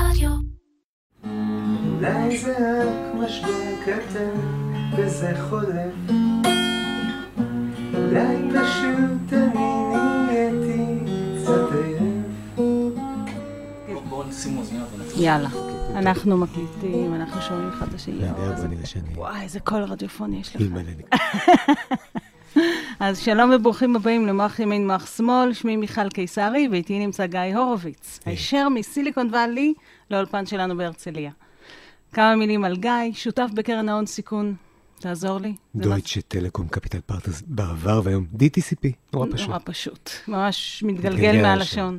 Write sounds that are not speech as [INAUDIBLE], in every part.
רדיו. אולי זה רק משבר קטן וזה חולף אולי פשוט אני נהייתי קצת עייף בואו נשים אוזניות ונתחיל. יאללה, אנחנו מקליטים, אנחנו שומעים אחד את השני. וואי, איזה קול רדיופוני יש לך. [LAUGHS] אז שלום וברוכים הבאים למוח ימין מוח שמאל, שמי מיכל קיסרי, ואיתי נמצא גיא הורוביץ, הישר מסיליקון וואלי לאולפן שלנו בהרצליה. כמה מילים על גיא, שותף בקרן ההון סיכון, תעזור לי. דויטשה טלקום קפיטל פרטס בעבר והיום DTCP, נורא פשוט. נורא פשוט, ממש מתגלגל. השעון.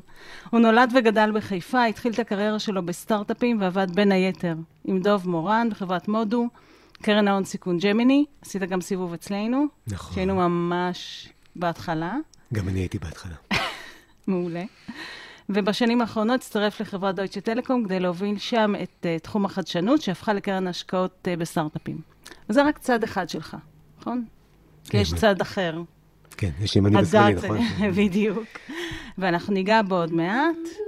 הוא נולד וגדל בחיפה, התחיל את הקריירה שלו בסטארט-אפים ועבד בין היתר עם דוב מורן בחברת מודו, קרן ההון סיכון ג'מיני, עשית גם סיבוב אצלנו, נכון. שהיינו ממש בהתחלה, גם אני הייתי בהתחלה. [LAUGHS] מעולה. ובשנים האחרונות הצטרף לחברת דויטשה טלקום כדי להוביל שם את uh, תחום החדשנות, שהפכה לקרן השקעות uh, בסטארט-אפים. וזה רק צד אחד שלך, נכון? כי יש כן. צד אחר. כן, יש ימני ושמאלי, נכון? [LAUGHS] בדיוק. ואנחנו ניגע בו עוד מעט.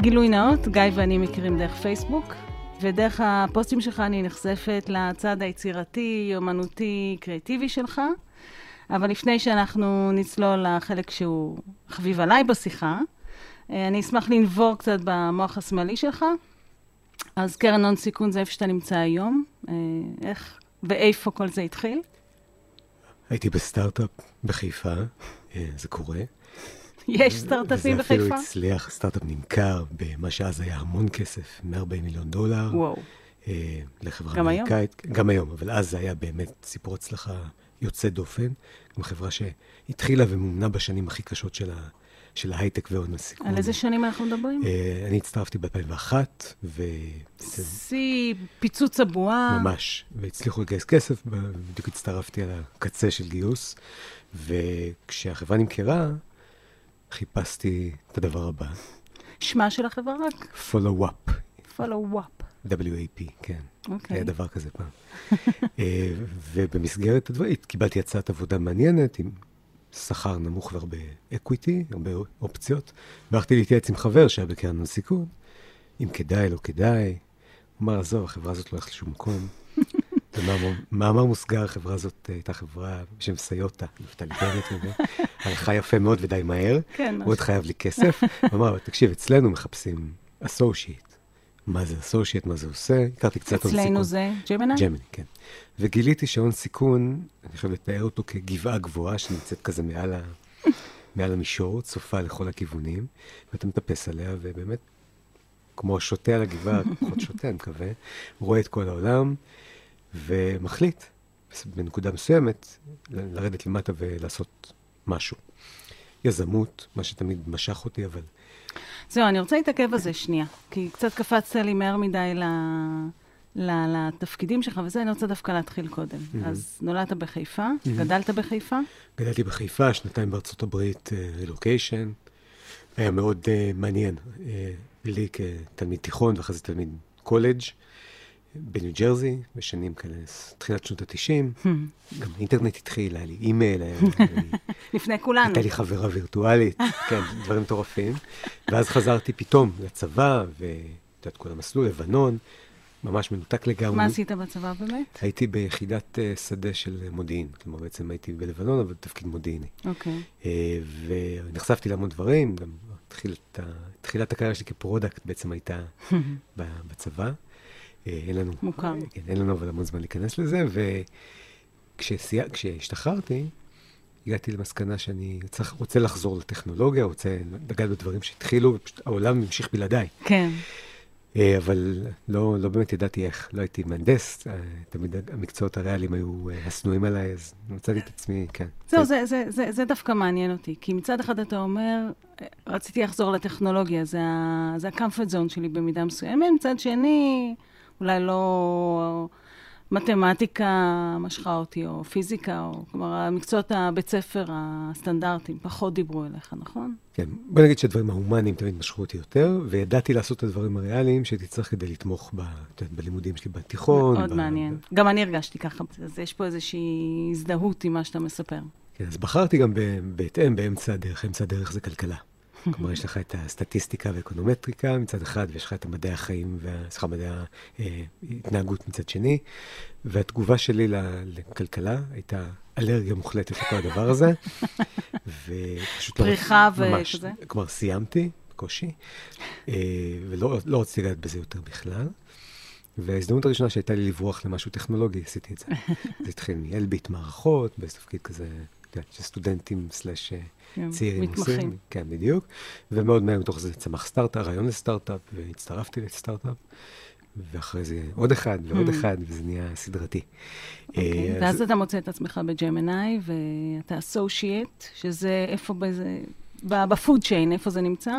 גילוי נאות, גיא ואני מכירים דרך פייסבוק, ודרך הפוסטים שלך אני נחשפת לצד היצירתי, אומנותי, קריאטיבי שלך. אבל לפני שאנחנו נצלול לחלק שהוא חביב עליי בשיחה, אה, אני אשמח לנבור קצת במוח השמאלי שלך. אז קרן הון סיכון זה איפה שאתה נמצא היום. אה, איך ואיפה כל זה התחיל? הייתי בסטארט-אפ בחיפה, אה, זה קורה. יש סטארט-אפים וזה אפילו בחיפה? הצליח, סטארט-אפ נמכר במה שאז היה המון כסף, 140 מיליון דולר. וואו. אה, לחברה גם היום? אמריקאית. גם היום, אבל אז זה היה באמת סיפור הצלחה יוצא דופן. גם חברה שהתחילה ומומנה בשנים הכי קשות של, ה, של ההייטק והון הסיכון. על איזה שנים אנחנו מדברים? אה, אני הצטרפתי ב-2001, ו... שיא פיצוץ הבועה. ממש, והצליחו לגייס כסף, בדיוק הצטרפתי על הקצה של גיוס, וכשהחברה נמכרה, חיפשתי את הדבר הבא, שמה של החברה רק? follow-up, follow-up. WAP, כן. אוקיי. היה דבר כזה פעם. [LAUGHS] אה, ובמסגרת הדברים, קיבלתי הצעת עבודה מעניינת, עם שכר נמוך והרבה אקוויטי, הרבה אופציות, והלכתי להתייעץ עם חבר שהיה בקרן הון סיכון, אם כדאי, לא כדאי. הוא אמר, עזוב, החברה הזאת לא הולכת לשום מקום. [LAUGHS] במאמר מוסגר, החברה הזאת הייתה חברה בשם סיוטה, נפתלי בנט. [LAUGHS] הלכה יפה מאוד ודי מהר. כן, הוא עוד חייב לי כסף. הוא אמר, תקשיב, אצלנו מחפשים אסושייט. מה זה אסושייט, מה זה עושה? הכרתי קצת הון סיכון. אצלנו זה ג'מיני? ג'מיני, כן. וגיליתי שהון סיכון, אני חייב לתאר אותו כגבעה גבוהה שנמצאת כזה מעל, ה... [LAUGHS] מעל המישור, צופה לכל הכיוונים, ואתה מטפס עליה, ובאמת, כמו שותה על הגבעה, [LAUGHS] פחות שותה, אני מקווה, רואה את כל העולם, ומחליט בנקודה מסוימת לרדת למטה ולעשות משהו. יזמות, מה שתמיד משך אותי, אבל זהו, אני רוצה להתעכב על זה שנייה, כי קצת קפצת לי מהר מדי ל... ל... לתפקידים שלך וזה, אני רוצה דווקא להתחיל קודם. אז נולדת בחיפה, גדלת בחיפה, גדלתי בחיפה, שנתיים בארצות הברית, רילוקיישן. היה מאוד אה, מעניין אה, לי כתלמיד תיכון ואחרי זה תלמיד קולג' בניו ג'רזי, בשנים כאלה, תחילת שנות ה-90. גם האינטרנט התחיל, היה לי אימייל. [LAUGHS] לפני כולנו. הייתה לי חברה וירטואלית, כן, דברים מטורפים. ואז חזרתי פתאום לצבא, ואת יודעת, כל המסלול, לבנון, ממש מנותק לגמרי. מה עשית בצבא באמת? הייתי ביחידת אה, שדה של מודיעין, כלומר בעצם הייתי בלבנון, אבל בתפקיד מודיעיני. אוקיי. אה, ונחשפתי להמון דברים, גם תחילת, הקריירה שלי כ product בעצם הייתה ב- בצבא. אה, אין לנו, מוכר. כן, אין לנו אבל המון זמן להיכנס לזה, וכשהשתחררתי, הגעתי למסקנה שאני צריך, רוצה לחזור לטכנולוגיה, רוצה לגעת בדברים שהתחילו, ופשוט העולם המשיך בלעדיי. כן. אה, אבל לא, לא באמת ידעתי איך, לא הייתי מהנדס, אה, תמיד המקצועות הריאליים היו השנואים עליי, אז מצאתי את עצמי, כן. זהו, זה, זה, זה, זה דווקא מעניין אותי, כי מצד אחד אתה אומר, רציתי לחזור לטכנולוגיה, זה ה-comfort zone שלי במידה מסוימת, מצד שני, אולי לא מתמטיקה משכה אותי, או פיזיקה, או כלומר, המקצועות הבית ספר הסטנדרטיים פחות דיברו אליך, נכון? כן, בוא נגיד שהדברים ההומניים תמיד משכו אותי יותר, וידעתי לעשות את הדברים הריאליים שהייתי צריך כדי לתמוך ב, בלימודים שלי בתיכון. מאוד ב- מעניין. גם אני הרגשתי ככה, אז יש פה איזושהי הזדהות עם מה שאתה מספר. כן, אז בחרתי גם ב- בהתאם באמצע הדרך, אמצע הדרך זה כלכלה. כלומר, יש לך את הסטטיסטיקה והאקונומטריקה מצד אחד, ויש לך את המדעי החיים, סליחה, מדעי ההתנהגות מצד שני, והתגובה שלי לכלכלה הייתה אלרגיה מוחלטת לכל הדבר הזה, ופשוט לא... פריחה וכזה? כלומר, סיימתי, בקושי, אה, ולא לא רציתי לגעת בזה יותר בכלל. וההזדמנות הראשונה שהייתה לי לברוח למשהו טכנולוגי, עשיתי את זה. זה התחיל מאלביט מערכות, באיזה תפקיד כזה, שסטודנטים סלאש אה, כן, צעירים מתמחים. עושים. כן, בדיוק. ומאוד מהר מתוך זה צמח סטארט-אפ, רעיון לסטארט-אפ, והצטרפתי לסטארט-אפ, ואחרי זה עוד אחד ועוד Mm. אחד, וזה נהיה סדרתי. אוקיי, אה, ואז אז- אתה מוצא את עצמך בג'מנאי, ואתה אסושייט, שזה איפה באיזה... בפוד צ'יין, איפה זה נמצא?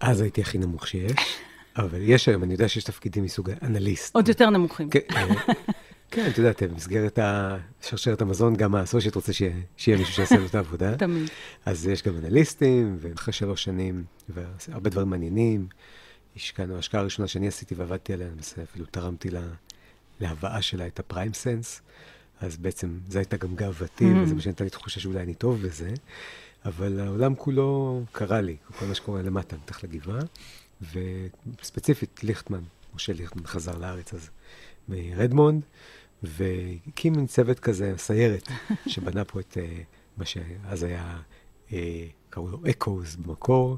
אז הייתי הכי נמוך שיש, [LAUGHS] אבל יש היום, אני יודע שיש תפקידים מסוג אנליסט. עוד יותר נמוכים. כן, את יודעת, במסגרת שרשרת המזון, גם האסושיאט רוצה שיהיה שיהיה מישהו שיעשה לו את העבודה. [LAUGHS] תמיד. אז יש גם אנליסטים, ואחרי שלוש שנים, והרבה דברים מעניינים, השקענו, ההשקעה הראשונה שאני עשיתי ועבדתי עליה, למעשה אפילו תרמתי לה, להבאה שלה את הפריים סנס, אז בעצם זו הייתה גם גאוותי, Mm. וזה מה שנתן לי תחושה שאולי אני טוב בזה, אבל העולם כולו קרה לי, כל מה שקורה למטה, מתחת לגבעה, וספציפית ליכטמן, משה ליכטמן חזר לארץ אז מרדמונד, והקים מין צוות כזה, סיירת, [LAUGHS] שבנה פה את אה, מה שאז היה, אה, קראו לו אקוז במקור,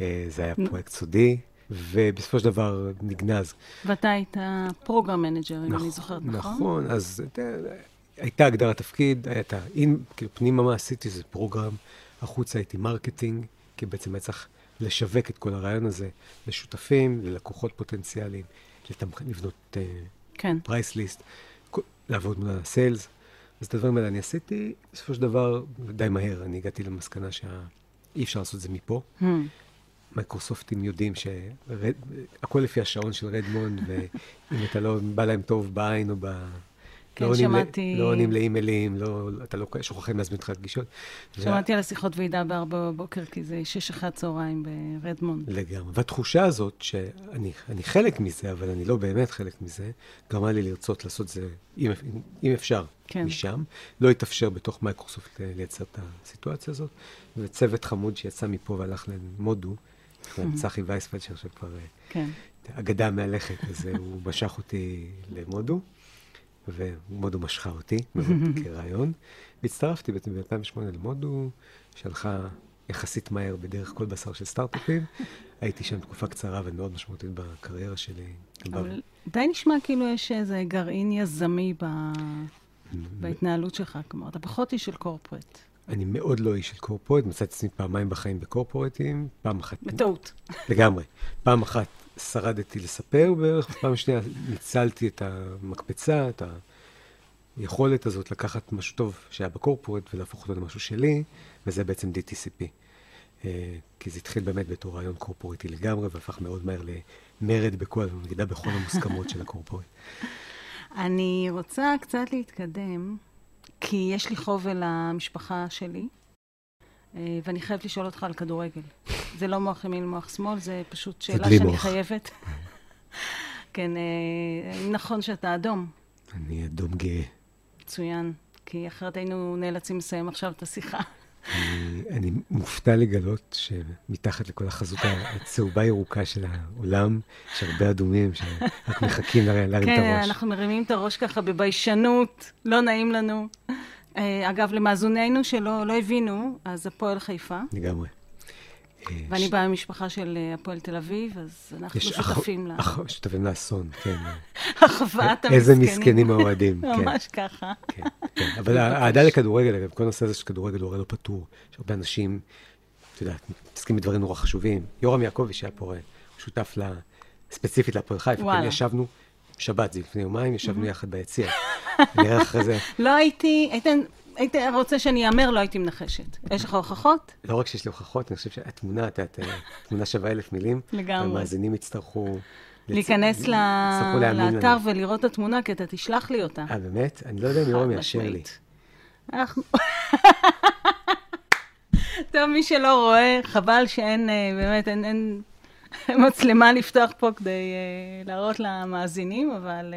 אה, זה היה פרויקט סודי, ובסופו של דבר נגנז. ואתה היית program manager, אם אני נכ- זוכרת, נכון? נכון, אז הייתה הגדרת תפקיד, הייתה, אם, כאילו, פנימה מה עשיתי זה program, החוצה הייתי marketing, כי בעצם היה צריך לשווק את כל הרעיון הזה לשותפים, ללקוחות פוטנציאליים. לבנות כן. price list, לעבוד מול ה sales. אז את הדברים האלה אני עשיתי, בסופו של דבר, די מהר, אני הגעתי למסקנה שאי אפשר לעשות את זה מפה. המ. מייקרוסופטים יודעים שהכל לפי השעון של רדמונד, ואם [LAUGHS] אתה לא בא להם טוב בעין או ב... כן, לא שמעתי- לא עונים לאימיילים, לא, אתה לא שוכחים להזמין אותך לפגישות. שמעתי על השיחות ועידה בארבע בבוקר, כי זה שש אחרי הצהריים ברדמונד. לגמרי. והתחושה הזאת, שאני אני חלק מזה, אבל אני לא באמת חלק מזה, גרמה לי לרצות לעשות זה, אם, אם אפשר, כן. משם. לא התאפשר בתוך מייקרוסופט לייצר את הסיטואציה הזאת, וצוות חמוד שיצא מפה והלך למודו, [LAUGHS] צחי וייספלד, שעכשיו כבר אה, כן. אגדה מהלכת, אז אה, הוא משך אותי למודו, ומודו משכה אותי [LAUGHS] כרעיון. והצטרפתי בעצם ב-2008 למודו, שהלכה יחסית מהר בדרך כל בשר של סטארט-אפים. [LAUGHS] הייתי שם תקופה קצרה ומאוד משמעותית בקריירה שלי. אבל די נשמע כאילו יש איזה גרעין יזמי ב... [LAUGHS] בהתנהלות שלך. כלומר, אתה פחות איש של קורפרט. אני מאוד לא איש של קורפורט, מצאתי את עצמי פעמיים בחיים בקורפורטים, פעם אחת... בטעות. לגמרי. פעם אחת שרדתי לספר בערך, פעם שנייה ניצלתי את המקפצה, את היכולת הזאת לקחת משהו טוב שהיה בקורפורט ולהפוך אותו למשהו שלי, וזה בעצם DTCP. אה, כי זה התחיל באמת בתור רעיון קורפורטי לגמרי, והפך מאוד מהר למרד בכל, נגידה בכל המוסכמות של הקורפורט. אני רוצה קצת להתקדם, כי יש לי חוב אל המשפחה שלי, ואני חייבת לשאול אותך על כדורגל. זה לא מוח ימין, מוח שמאל, זה פשוט שאלה שאני מוח. חייבת. [LAUGHS] כן, אה, נכון שאתה אדום, אני אדום גאה. מצוין, כי אחרת היינו נאלצים לסיים עכשיו את השיחה. אני, אני מופתע לגלות שמתחת לכל החזות הצהובה-ירוקה של העולם, יש הרבה אדומים שרק מחכים לה- להרים את כן, הראש. אנחנו מרימים את הראש ככה בביישנות, לא נעים לנו. אה, אגב, למאזוננו שלא לא הבינו, אז הפועל חיפה, לגמרי. אה, ואני ש- באה ממשפחה של אה, הפועל תל אביב, אז אנחנו שותפים לה. אח- שותפים לאסון, כן. [LAUGHS] החוואת המסכנים. איזה מסכנים האוהדים, [LAUGHS] כן. ממש ככה. כן, כן. אבל האהדה לכדורגל, אגב, כל הנושא הזה של כדורגל הוא הרי לא פתור. יש הרבה אנשים, את יודעת, מתעסקים בדברים נורא חשובים. יורם יעקבי, שהיה פה, שותף ל- ספציפית להפועל חיפה. כן, ישבנו, שבת, זה לפני יומיים, ישבנו יחד ביציע. נראה אחרי זה, [LAUGHS] לא הייתי, היית, היית רוצה שאני אאמר, לא הייתי מנחשת. יש לך הוכחות? לא רק שיש לי הוכחות, אני חושב שהתמונה, את יודעת, אה, תמונה שווה אלף מילים. לגמרי. המאזינים יצטרכו... להיכנס. לאתר ולראות את התמונה, כי אתה תשלח לי אותה. אה, באמת? אני לא יודע אם יורם יאשר לי. [LAUGHS] טוב, מי שלא רואה, חבל שאין, אה, באמת, אין, אין [LAUGHS] מצלמה לפתוח פה כדי אה, להראות למאזינים, אבל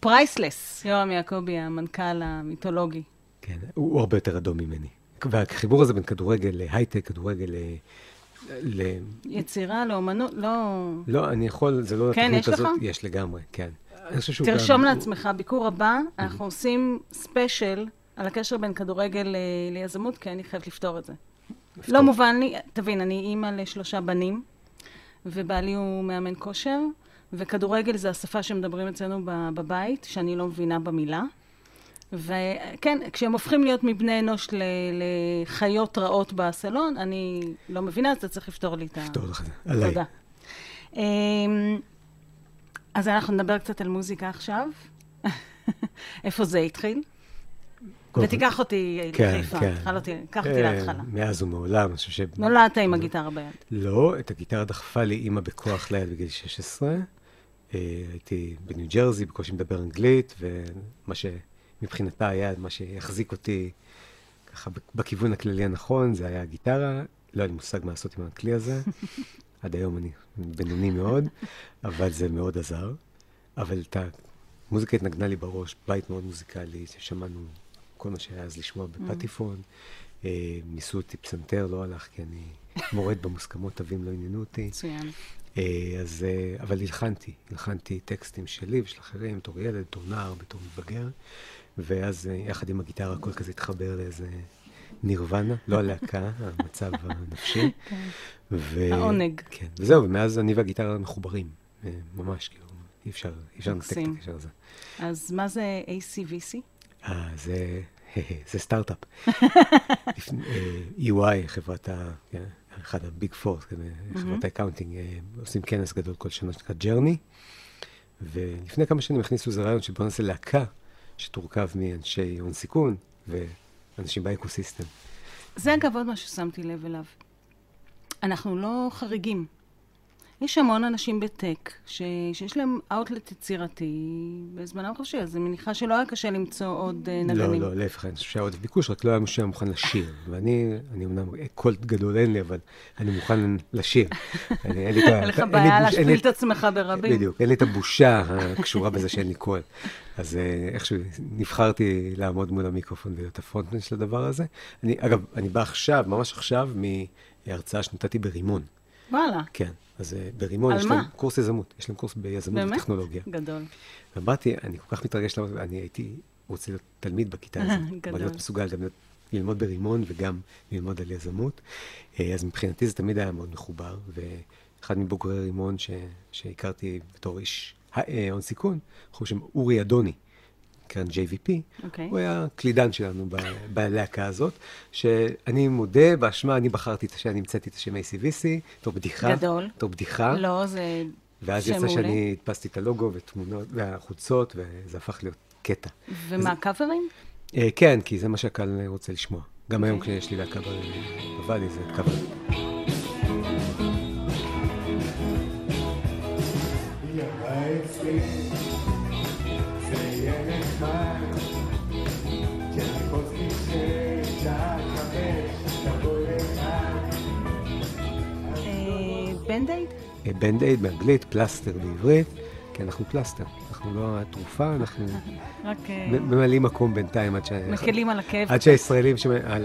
פרייסלס, יורם יעקבי, המנכ"ל המיתולוגי. כן, הוא הוא הרבה יותר אדום ממני. והחיבור הזה בין כדורגל להייטק, כדורגל ל... ל... יצירה לאומנות, לא... לא, אני יכול, זה לא כן, התוכנית יש לך? הזאת. יש לגמרי, כן. אני חושב שהוא תרשום גם- לעצמך, ביקור הבא, אנחנו עושים ספיישל על הקשר בין כדורגל ל- ליזמות, כי אני חייבת לפתור את זה. לא מובן לי, תבין, אני אימא לשלושה בנים, ובעלי הוא מאמן כושר, וכדורגל זה השפה שמדברים אצלנו בבית, שאני לא מבינה במילה. וכן, כשהם הופכים להיות מבני אנוש ל- לחיות רעות בסלון, אני לא מבינה, אז אתה צריך לפתור לי את ה... לפתור לך את זה. עליי. תודה. אמ, אז אנחנו נדבר קצת על מוזיקה עכשיו. [LAUGHS] איפה זה התחיל? קודם- ותיקח אותי כן, לחיפה. כן. תאכל אותי, קח אותי אה, להתחלה. מאז ומעולם, אני חושב ש... נולדת עם הגיטרה ביד. לא, את הגיטרה דחפה לי אימא בכוח ליד בגיל 16. אה, הייתי בניו ג'רזי, בקושי מדבר אנגלית, ומה שמבחינתה היה מה שהחזיק אותי ככה בכיוון הכללי הנכון, זה היה הגיטרה. לא היה לי מושג מה לעשות עם הכלי הזה. [LAUGHS] עד היום אני בינוני מאוד, אבל זה מאוד עזר. אבל את המוזיקה התנגנה לי בראש, בית מאוד מוזיקלי, ששמענו כל מה שהיה אז לשמוע בפטיפון. אה, ניסו אותי פסנתר, לא הלך, כי אני מורד במוסכמות, תווים לא עניינו אותי. מצוין. אה, אז, אה, אבל הלחנתי, הלחנתי טקסטים שלי ושל אחרים, בתור ילד, בתור נער, בתור מתבגר, ואז יחד עם הגיטרה הכל כזה התחבר לאיזה נירוונה, לא הלהקה, [LAUGHS] המצב הנפשי. ו... העונג. כן, וזהו, ומאז אני והגיטרה מחוברים, ממש, כאילו, אי אפשר, אי אפשר לנתק את. הקשר הזה. אז מה זה ACVC? אה, זה, [LAUGHS] זה סטארט-אפ. [LAUGHS] אה, EY, חברת ה... כן, אחד ה Big Four, חברת ה accounting, אה, עושים כנס גדול כל שנה שנקרא Journey, ולפני כמה שנים הכניסו איזה רעיון שבואו נעשה להקה שתורכב מאנשי הון סיכון ואנשים ב ecosystem. זה אגב עוד מה ששמתי לב אליו. אנחנו לא חריגים. יש המון אנשים ב tech ש... שיש להם אאוטלט יצירתי בזמנם חופשי, אז אני מניחה שלא היה קשה למצוא עוד אה, לא, נגנים. לא, להפך, אני חושב שהיה עודף ביקוש, רק לא היה מישהו שהיה מוכן לשיר. ואני, אני אמנם קול גדול אין לי, אבל אני מוכן לשיר. [LAUGHS] אין לך בעיה להשפיל את עצמך ברבים. בדיוק, אין לי את הבושה הקשורה בזה שאין לי קול. אז אה, איכשהו נבחרתי לעמוד מול המיקרופון ולהיות הפרונטמן של הדבר הזה. אני, אגב, אני בא עכשיו, ממש עכשיו, מהרצאה שנתתי ברימון. וואלה, כן, אז אה, ברימון יש מה? להם קורס יזמות, יש להם קורס ביזמות באמת? וטכנולוגיה. גדול. ובאתי, אני כל כך מתרגש, למה- אני הייתי רוצה להיות תלמיד בכיתה הזאת. [LAUGHS] גדול. אבל להיות מסוגל גם ללמוד ברימון וגם ללמוד על יזמות. אה, אז מבחינתי זה תמיד היה מאוד מחובר, ואחד מבוגרי רימון ש, שהכרתי בתור איש אה, הון סיכון, בחור בשם אורי אדוני, קרן JVP, אוקיי. הוא היה קלידן שלנו ב- בלהקה הזאת, שאני מודה באשמה, אני בחרתי את השם, אני המצאתי את השם ACVC, בתור בדיחה. גדול. בתור בדיחה. לא, זה ואז שם יצא מעולה. שאני הדפסתי את הלוגו ותמונות והחוצות, וזה הפך להיות קטע. ומה, קאברים? אה, כן, כי זה מה שהקהל רוצה לשמוע. גם היום אוקיי. כשיש לי להקה ב Valley זה קאבר. אה, Band-Aid? אה, באנגלית, פלסטר בעברית, כי אנחנו פלסטר. אנחנו לא התרופה, אנחנו [LAUGHS] רק אה, ממלאים מקום בינתיים עד ש... מקלים על הכאב. עד שהישראלים,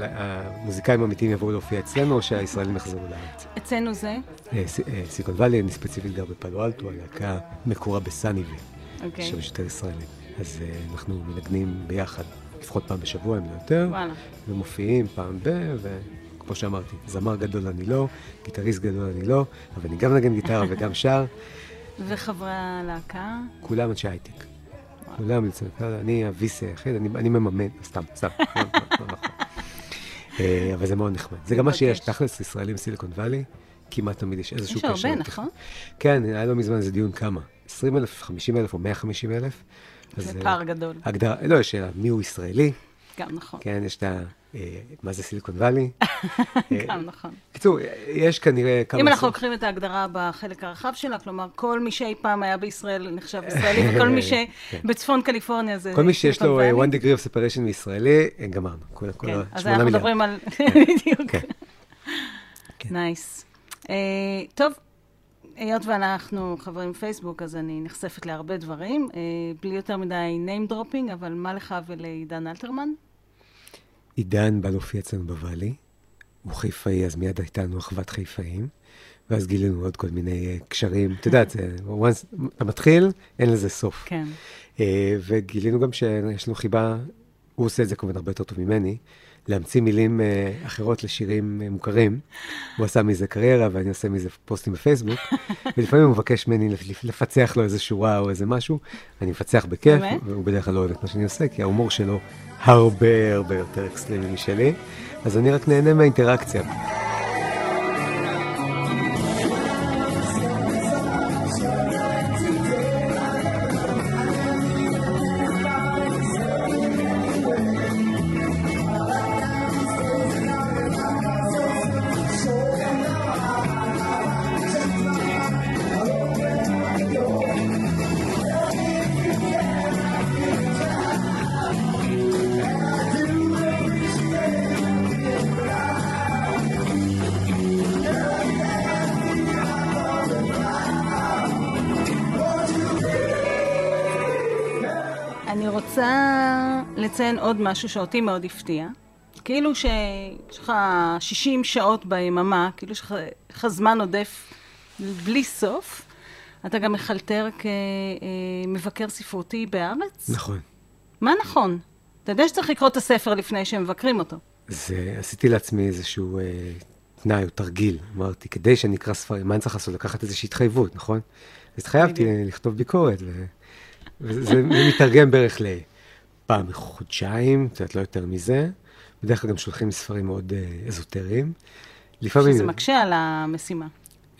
המוזיקאים האמיתיים יבואו להופיע אצלנו, או שהישראלים יחזרו לארץ. אצלנו זה? אה, ס- סיקון וואלי, אני ספציפית גר בפלו אלטו, הלהקה מקורה בסאניבי, אוקיי. שם יש יותר ישראלים. אז אנחנו מנגנים ביחד, לפחות פעם בשבוע, אם לא יותר. ומופיעים פעם ב... וכמו שאמרתי, זמר גדול אני לא, גיטריסט גדול אני לא, אבל אני גם מנגן גיטרה וגם שר, וחברי הלהקה? כולם אנשי הייטק. כולם יוצאים, אני הוויס היחיד, אני, אני מממן, סתם, סתם. [LAUGHS] אה, אבל זה מאוד נחמד. זה גם מה שיש. תכלס, ישראלים סיליקון וואלי, כמעט תמיד יש איזשהו יש קשר. הרבה, לטכ- נכון? כן, היה לא מזמן איזה דיון כמה? 20 אלף, 50 אלף או 150 אלף? זה פער גדול. לא, יש שאלה, מי הוא ישראלי? גם נכון. כן, יש את ה... אה, מה זה סיליקון וואלי? [LAUGHS] אה, גם נכון. בקיצור, יש כנראה כמה... אם אנחנו לוקחים את ההגדרה בחלק הרחב שלה, כלומר, כל מי שאי פעם היה בישראל נחשב [LAUGHS] ישראלי, וכל מי שבצפון קליפורניה זה... כל מי שיש לו אה, ואלי. one degree of separation מישראלי, גמרנו. כל כל כן, אז אנחנו מיליארד. מדברים על... [LAUGHS] בדיוק. כן. כן. נייס. טוב, היות ואנחנו חברים בפייסבוק, אז אני נחשפת להרבה דברים, בלי יותר מדי name dropping, אבל מה לך ולעידן אלתרמן? עידן בא להופיע אצלנו בוואלי, הוא חיפאי, אז מיד הייתה לנו אחוות חיפאים, ואז גילינו עוד כל מיני אה, קשרים. את יודעת, זה- once אתה מתחיל, אין לזה סוף. כן. אה, וגילינו גם שיש לנו חיבה, הוא עושה את זה כמובן הרבה יותר טוב ממני, להמציא מילים אה, אחרות לשירים אה, מוכרים. הוא עשה מזה קריירה ואני עושה מזה פוסטים בפייסבוק, [LAUGHS] ולפעמים הוא מבקש ממני לפ- לפצח לו איזה שורה או איזה משהו, אני מפצח בכיף? והוא בדרך כלל לא אוהב את מה שאני עושה, כי ההומור שלו הרבה הרבה יותר אקסטרימי משלי, אז אני רק נהנה מהאינטראקציה. אני רוצה לציין עוד משהו שאותי מאוד הפתיע. כאילו שיש לך 60 שעות ביממה, כאילו שיש לך- זמן עודף בלי סוף. אתה גם מחלטר כמבקר ספרותי בארץ? נכון. מה נכון? אתה יודע שצריך לקרוא את הספר לפני שמבקרים אותו. זה, עשיתי לעצמי איזשהו אה, תנאי או תרגיל. אמרתי, כדי שאני אקרא ספרים, מה אני צריך לעשות? לקחת איזושהי התחייבות, נכון? אז התחייבתי. לכתוב ביקורת, ו... זה מתרגם בערך לפעם בחודשיים, יודעת, לא יותר מזה. בדרך כלל גם שולחים ספרים מאוד אה, אזוטריים. לפעמים... שזה מקשה על המשימה.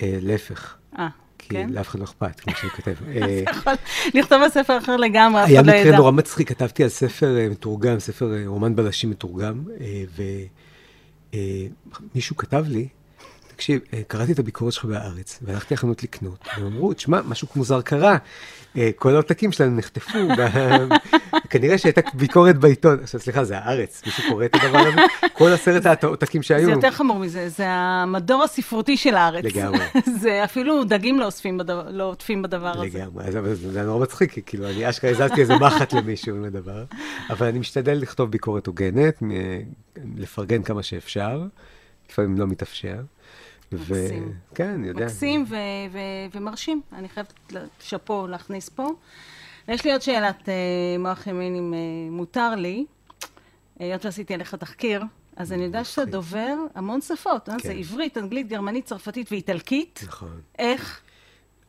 אה, להפך, אה, כי כן? לאף אחד לא אכפת, כמו שאני כותב. [LAUGHS] אתה יכול לכתוב על ספר אחר לגמרי, אף היה אחד לא ידע. מקרה נורא מצחיק, כתבתי על ספר אה, מתורגם, ספר רומן בלשים מתורגם, ומישהו כתב לי, תקשיב, אה, קראתי את הביקורת שלך בהארץ, והלכתי לחנות לקנות, והם אמרו, תשמע, משהו מוזר קרה, אה, כל העותקים שלנו נחטפו, [LAUGHS] כנראה שהייתה ביקורת בעיתון, עכשיו סליחה, זה הארץ, מישהו קורא את הדבר הזה? [LAUGHS] כל עשרת העותקים שהיו. זה יותר חמור מזה, זה המדור הספרותי של הארץ. לגמרי. [LAUGHS] זה אפילו דגים לא לא עוטפים בדבר הזה. לגמרי, זה נורא מצחיק, כאילו, אני אשכרה הזזתי איזה מחט למישהו עם הדבר, אבל אני משתדל לכתוב ביקורת הוגנת, לפרגן כמה שאפשר, לפעמים לא מתאפשר. ו- מקסים. כן, אני יודע. מקסים ו- ו- ומרשים. אני חייבת שאפו להכניס פה. יש לי עוד שאלת אה, מוח ימין, אם אה, מותר לי. היות ועשיתי עליך תחקיר, אז אני יודעת שאתה דובר המון שפות, אה? כן. זה עברית, אנגלית, גרמנית, צרפתית ואיטלקית. נכון. איך?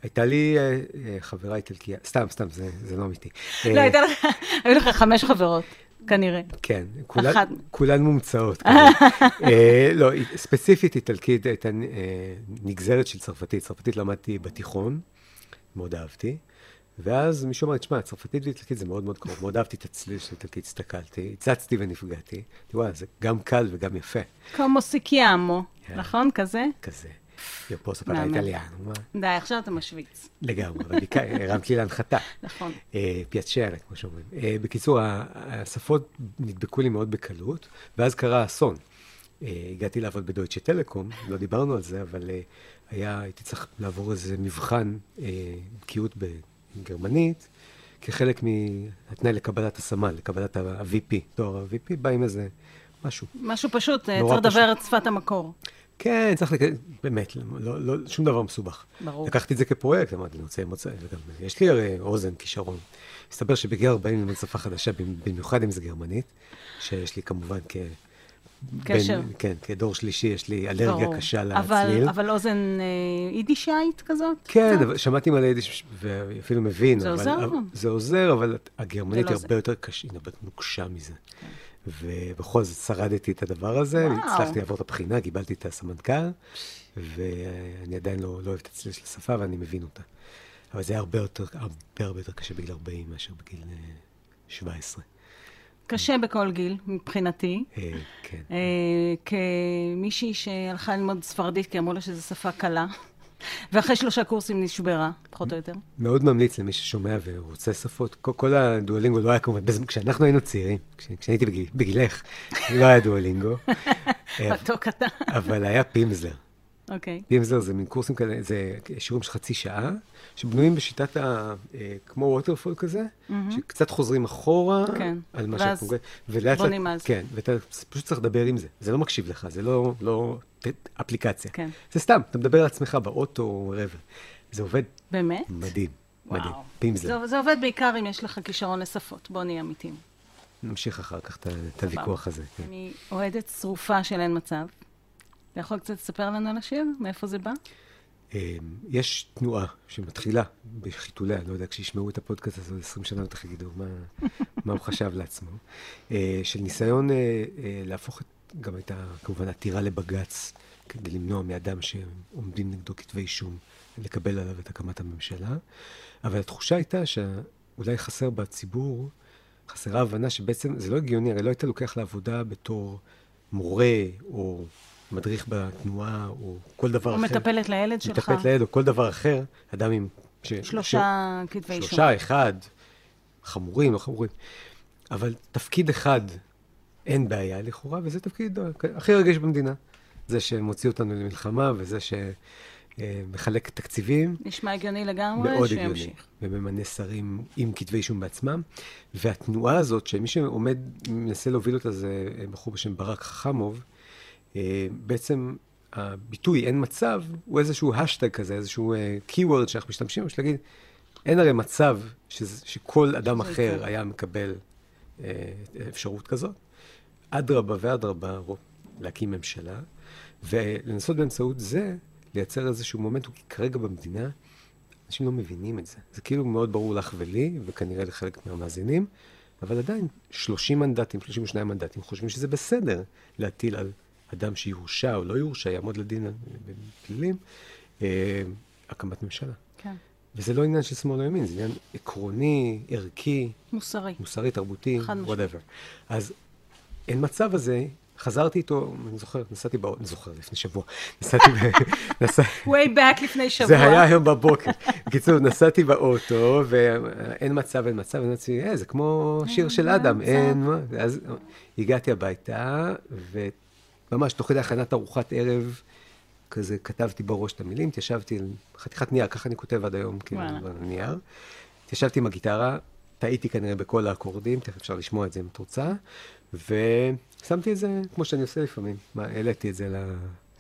הייתה לי אה, אה, חברה איטלקיה, סתם, סתם, זה זה לא אמיתי. לא, אה, הייתה לך, היו לך חמש חברות, כנראה. כן, כולן- אחת. כולן מומצאות. [LAUGHS] אה, לא, ספציפית איטלקית הייתה אה, נגזרת של צרפתית. צרפתית למדתי בתיכון, מאוד אהבתי. ואז מישהו אמר, תשמע, צרפתית ואיטלקית זה מאוד מאוד קרוב. מאוד אהבתי את הצליל של איטלקית, הסתכלתי, הצצתי ונפגעתי. וואי, זה גם קל וגם יפה, כמו סיקיאמו, כן. נכון? כזה? כזה. פוסו פרה מהמם. איטליאנו, מה? די, עכשיו אתה משוויץ. לגמרי, אבל הרמת לי להנחתה. נכון. אה, פיאצ'רה, כמו שאומרים. אה, בקיצור, השפות נדבקו לי מאוד בקלות, ואז קרה אסון. אה, הגעתי לעבוד בדויטשה טלקום, לא דיברנו על זה, אבל היה, הייתי צריך לעבור איזה מבחן בקיאות בגרמנית, כחלק מהתנאי לקבלת הסמל, לקבלת ה-VP, תואר ה-VP, בא עם איזה משהו. משהו פשוט, צריך לדבר את שפת המקור. כן, צריך, לק... באמת, לא, לא, שום דבר מסובך. ברור. לקחתי את זה כפרויקט, אמרתי, אני רוצה מוצא, וגם יש לי הרי אוזן, כישרון. מסתבר שבגיל 40 ללמוד שפה חדשה, במיוחד אם זה גרמנית, שיש לי כמובן כ... קשר. בין, כן, כדור שלישי, יש לי אלרגיה ברור. קשה אבל, לצליל. אבל אוזן אה, יידישאית כזאת? כן, קצת? אבל שמעתי מלא יידיש, ואפילו מבין. זה אבל, עוזר אבל, אבל. זה עוזר, אבל הגרמנית זה היא לא הרבה זה. יותר קשה, היא יותר נוקשה מזה. ובכל זאת שרדתי את הדבר הזה, וואו. הצלחתי לעבור את הבחינה, קיבלתי את הסמנכ"ל, ואני עדיין לא, לא אוהב את הצליל של השפה ואני מבין אותה. אבל זה היה הרבה יותר, הרבה הרבה יותר קשה בגיל 40 מאשר בגיל אה, 17. קשה בכל גיל, מבחינתי. אה, כן. אה, כמישהי שהלכה ללמוד ספרדית, כי אמרו לה שזו שפה קלה, ואחרי שלושה קורסים נשברה, פחות או יותר. מאוד ממליץ למי ששומע ורוצה שפות. כל, כל הדואלינגו לא היה כמובן, כשאנחנו היינו צעירים, כש, כשהייתי בגיל, בגילך, [LAUGHS] לא היה דואלינגו, [LAUGHS] מתוק אתה. [LAUGHS] אבל היה פימזלר. אוקיי. פימזלר זה מין קורסים כאלה, זה שיעורים של חצי שעה, שבנויים בשיטת ה... אה, כמו ווטרפול כזה, שקצת חוזרים אחורה כן. על מה ואז שאנחנו... ולאט לאט... בונים זה. כן, ואתה פשוט צריך לדבר עם זה. זה לא מקשיב לך, זה לא, לא אפליקציה. כן. זה סתם, אתה מדבר על עצמך באוטו או wherever. זה עובד באמת? מדהים, מדהים. וואו. פימזלר. זה, זה עובד בעיקר אם יש לך כישרון לשפות. בוא נהיה אמיתיים. נמשיך אחר כך את הוויכוח הזה. כן. אני אוהדת שרופה של אין מצב. אתה יכול קצת לספר לנו על השיר? מאיפה זה בא? אה, יש תנועה שמתחילה בחיתוליה, לא יודע, כשישמעו את הפודקאסט הזה עוד 20 שנה, בטח יגידו מה, מה הוא חשב לעצמו, אה, של ניסיון אה, אה, להפוך את, גם את, ה- כמובן, עתירה לבג"ץ, כדי למנוע מאדם שעומדים נגדו כתבי אישום, לקבל עליו את הקמת הממשלה. אבל התחושה הייתה שאולי חסר בציבור, חסרה הבנה שבעצם זה לא הגיוני, הרי לא היית לוקח לעבודה בתור מורה או מדריך בתנועה או כל דבר או אחר. מטפלת לילד שלך? מטפלת לילד או כל דבר אחר, אדם עם... ש... שלושה כתבי אישום. שלושה, אחד, חמורים, לא חמורים. אבל תפקיד אחד אין בעיה לכאורה, וזה תפקיד אה, הכי רגיש במדינה. זה שמוציא אותנו למלחמה, וזה שמחלק תקציבים. נשמע הגיוני לגמרי, מאוד הגיוני. שימשיך. וממנה שרים עם כתבי אישום בעצמם. והתנועה הזאת, שמי שעומד, מנסה להוביל אותה, זה בחור בשם ברק חכמוב, אה, בעצם הביטוי אין מצב, הוא איזשהו השטג כזה, איזשהו keyword שאנחנו משתמשים בו, של להגיד, אין הרי מצב שזה, שכל אדם אחר. היה מקבל אה, אפשרות כזאת. אדרבה ואדרבה, להקים ממשלה, ולנסות באמצעות זה לייצר איזשהו מומנטום, כי כרגע במדינה אנשים לא מבינים את זה. זה כאילו מאוד ברור לך ולי, וכנראה לחלק מהמאזינים, אבל עדיין 30 מנדטים, 32 מנדטים, חושבים שזה בסדר להטיל על אדם שיורשע או לא יורשע, יעמוד לדין בפלילים, אה, הקמת ממשלה. כן. וזה לא עניין של שמאל או ימין, זה עניין עקרוני, ערכי, מוסרי. מוסרי, תרבותי, whatever. אז אין מצב הזה, חזרתי איתו, אני זוכר, נסעתי באוטו, אני זוכר, לפני שבוע, נסעתי, ב... [LAUGHS] נסע... way back לפני שבוע. זה היה היום בבוקר. בקיצור, נסעתי באוטו, ואין מצב, אין מצב, ואמרתי, אה, זה כמו שיר של אדם, אין מה. אז הגעתי הביתה, וממש תוך כדי הכנת ארוחת ערב, כזה כתבתי בראש את המילים, התיישבתי על חתיכת נייר, ככה אני כותב עד היום, כאילו, הנייר. התיישבתי עם הגיטרה, טעיתי כנראה בכל האקורדים, תכף אפשר לשמוע את זה אם את רוצה, ושמתי את זה, כמו שאני עושה לפעמים, מה, העליתי את זה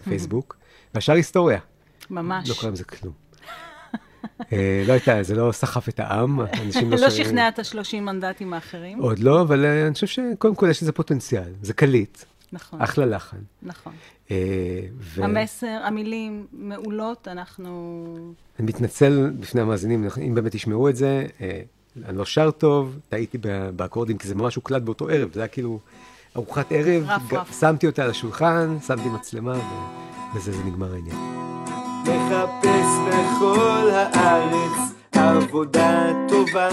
לפייסבוק, והשאר היסטוריה. ממש. לא קרה עם זה כלום. אה, לא הייתה, זה לא סחף את העם, אנשים לא לא. שכנע את השלושים מנדטים האחרים. עוד לא, אבל אה, אני חושב שקודם כל יש לזה פוטנציאל. זה קליט, נכון, אחלה לחן. נכון. אה, ו- המסר, המילים מעולות, אנחנו... אני מתנצל בפני המאזינים, אם באמת ישמעו את זה, אני לא שר טוב, טעיתי באקורדים, כי זה ממש הוקלט באותו ערב, זה היה כאילו ארוחת ערב, רף, ג- רף. שמתי אותה על השולחן, שמתי מצלמה, ו- וזה זה נגמר העניין. מחפש בכל הארץ עבודה טובה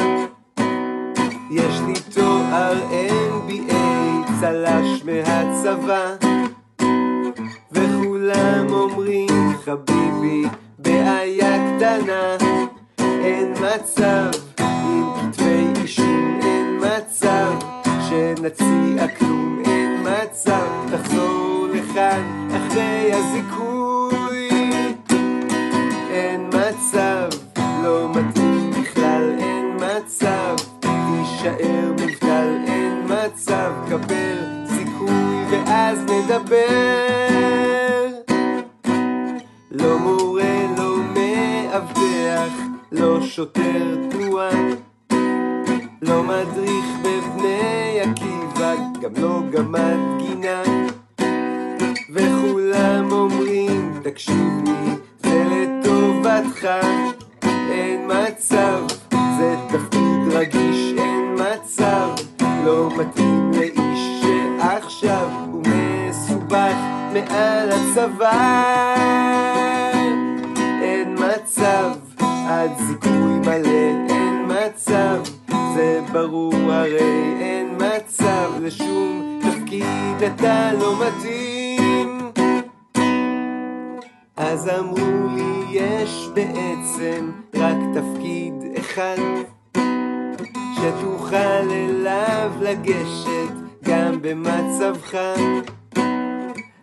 יש לי תואר NBA, צל"ש מהצבא וכולם אומרים חביבי, בעיה קטנה אין מצב, כתבי אישום אין מצב שנציע כלום, אין מצב. תחזור לכאן אחרי הזיכוי. אין מצב, לא מתאים בכלל, אין מצב, תישאר מובטל, אין מצב, קבל סיכוי ואז נדבר. לא מורה, לא מאבטח, לא שוטר תנועה, לא מדריך בבני עקיבא, גם לא גמד גינה. וכולם אומרים, תקשיב לי, זה לטובתך, אין מצב, זה תפקיד רגיש, אין מצב, לא מתאים לאיש מטופח מעל הצוואר. ברור הרי, אין מצב לשום תפקיד אתה לא מתאים. אז אמרו לי יש בעצם רק תפקיד אחד שתוכל אליו לגשת גם במצבך.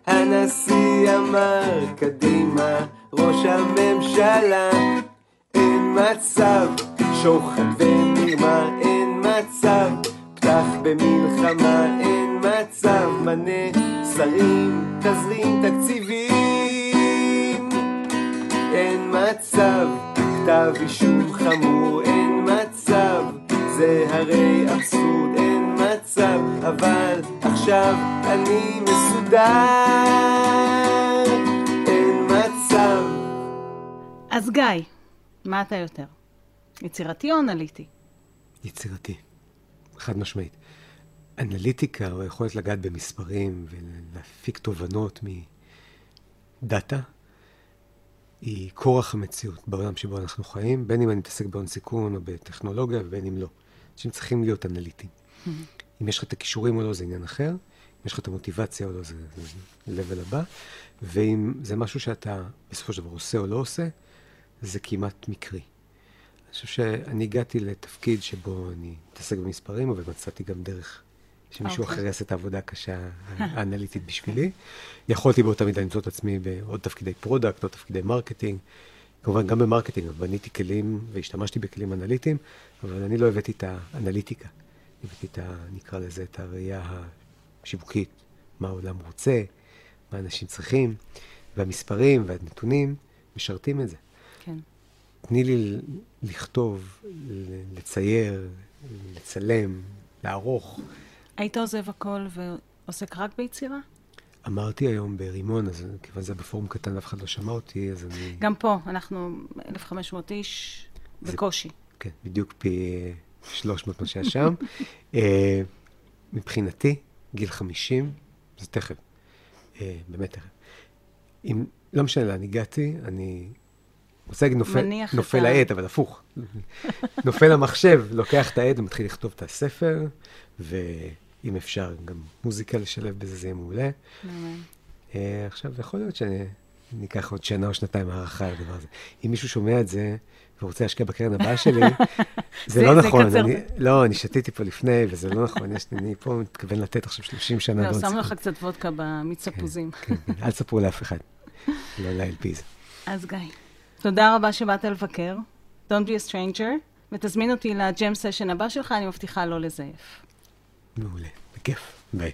הנשיא אמר קדימה, ראש הממשלה, אין מצב, שוחד ומרמה, מצב, פתח במלחמה, אין מצב, מנה שרים, תזרים תקציבים. אין מצב, כתב אישום חמור, אין מצב, זה הרי אבסורד, אין מצב, אבל עכשיו אני מסודר, אין מצב. אז גיא, מה אתה יותר? יצירתי או אנליטי? יצירתי, חד משמעית. אנליטיקה, או היכולת לגעת במספרים ולהפיק תובנות מדאטה, היא כורח המציאות בעולם שבו אנחנו חיים, בין אם אני מתעסק בהון סיכון או בטכנולוגיה ובין אם לא. אנשים צריכים להיות אנליטיים. אם יש לך את הכישורים או לא, זה עניין אחר. אם יש לך את המוטיבציה או לא, זה, זה level הבא. ואם זה משהו שאתה בסופו של דבר עושה או לא עושה, זה כמעט מקרי. אני חושב שאני הגעתי לתפקיד שבו אני מתעסק במספרים, אבל מצאתי גם דרך שמישהו אוקיי. אחר יעשה את העבודה הקשה האנליטית [LAUGHS] בשבילי. יכולתי באותה מידה למצוא את עצמי בעוד תפקידי product, עוד תפקידי marketing. כמובן, גם ב marketing, בניתי כלים והשתמשתי בכלים אנליטיים, אבל אני לא הבאתי את האנליטיקה. הבאתי את ה... נקרא לזה, את הראייה השיווקית, מה העולם רוצה, מה אנשים צריכים, והמספרים והנתונים משרתים את זה. תני לי לכתוב, לצייר, לצלם, לערוך. היית עוזב הכל ועוסק רק ביצירה? אמרתי היום ברימון, אז כיוון שזה בפורום קטן ואף אחד לא שמע אותי, אז אני... גם פה, אנחנו 1,500 איש זה- בקושי. כן, בדיוק פי 300 מה שהיה שם. [LAUGHS] אה, מבחינתי, גיל 50, זה תכף. אה, באמת תכף. אם, לא משנה לאן הגעתי, אני להגיד נופל, נופל העט, אבל הפוך. נופל המחשב, לוקח את העט ומתחיל לכתוב את הספר, ואם אפשר, גם מוזיקה לשלב בזה, זה יהיה מעולה. אה, עכשיו, יכול להיות שאני אקח עוד שנה או שנתיים הערכה על הדבר הזה. אם מישהו שומע את זה ורוצה להשקיע בקרן הבאה שלי, [LAUGHS] זה לא נכון. לא, אני שתיתי פה לפני, וזה לא נכון. אני פה מתכוון לתת עכשיו 30 שנה. בעוד שמנו לך. קצת וודקה במיץ הפוזים. כן, כן, אל תספרו לאף אחד. [LAUGHS] לא ל-LPs. אז גיא, תודה רבה שבאת לבקר. Don't be a stranger, ותזמין אותי לג'ם סשן הבא שלך, אני מבטיחה לא לזייף. מעולה, בכיף. ביי.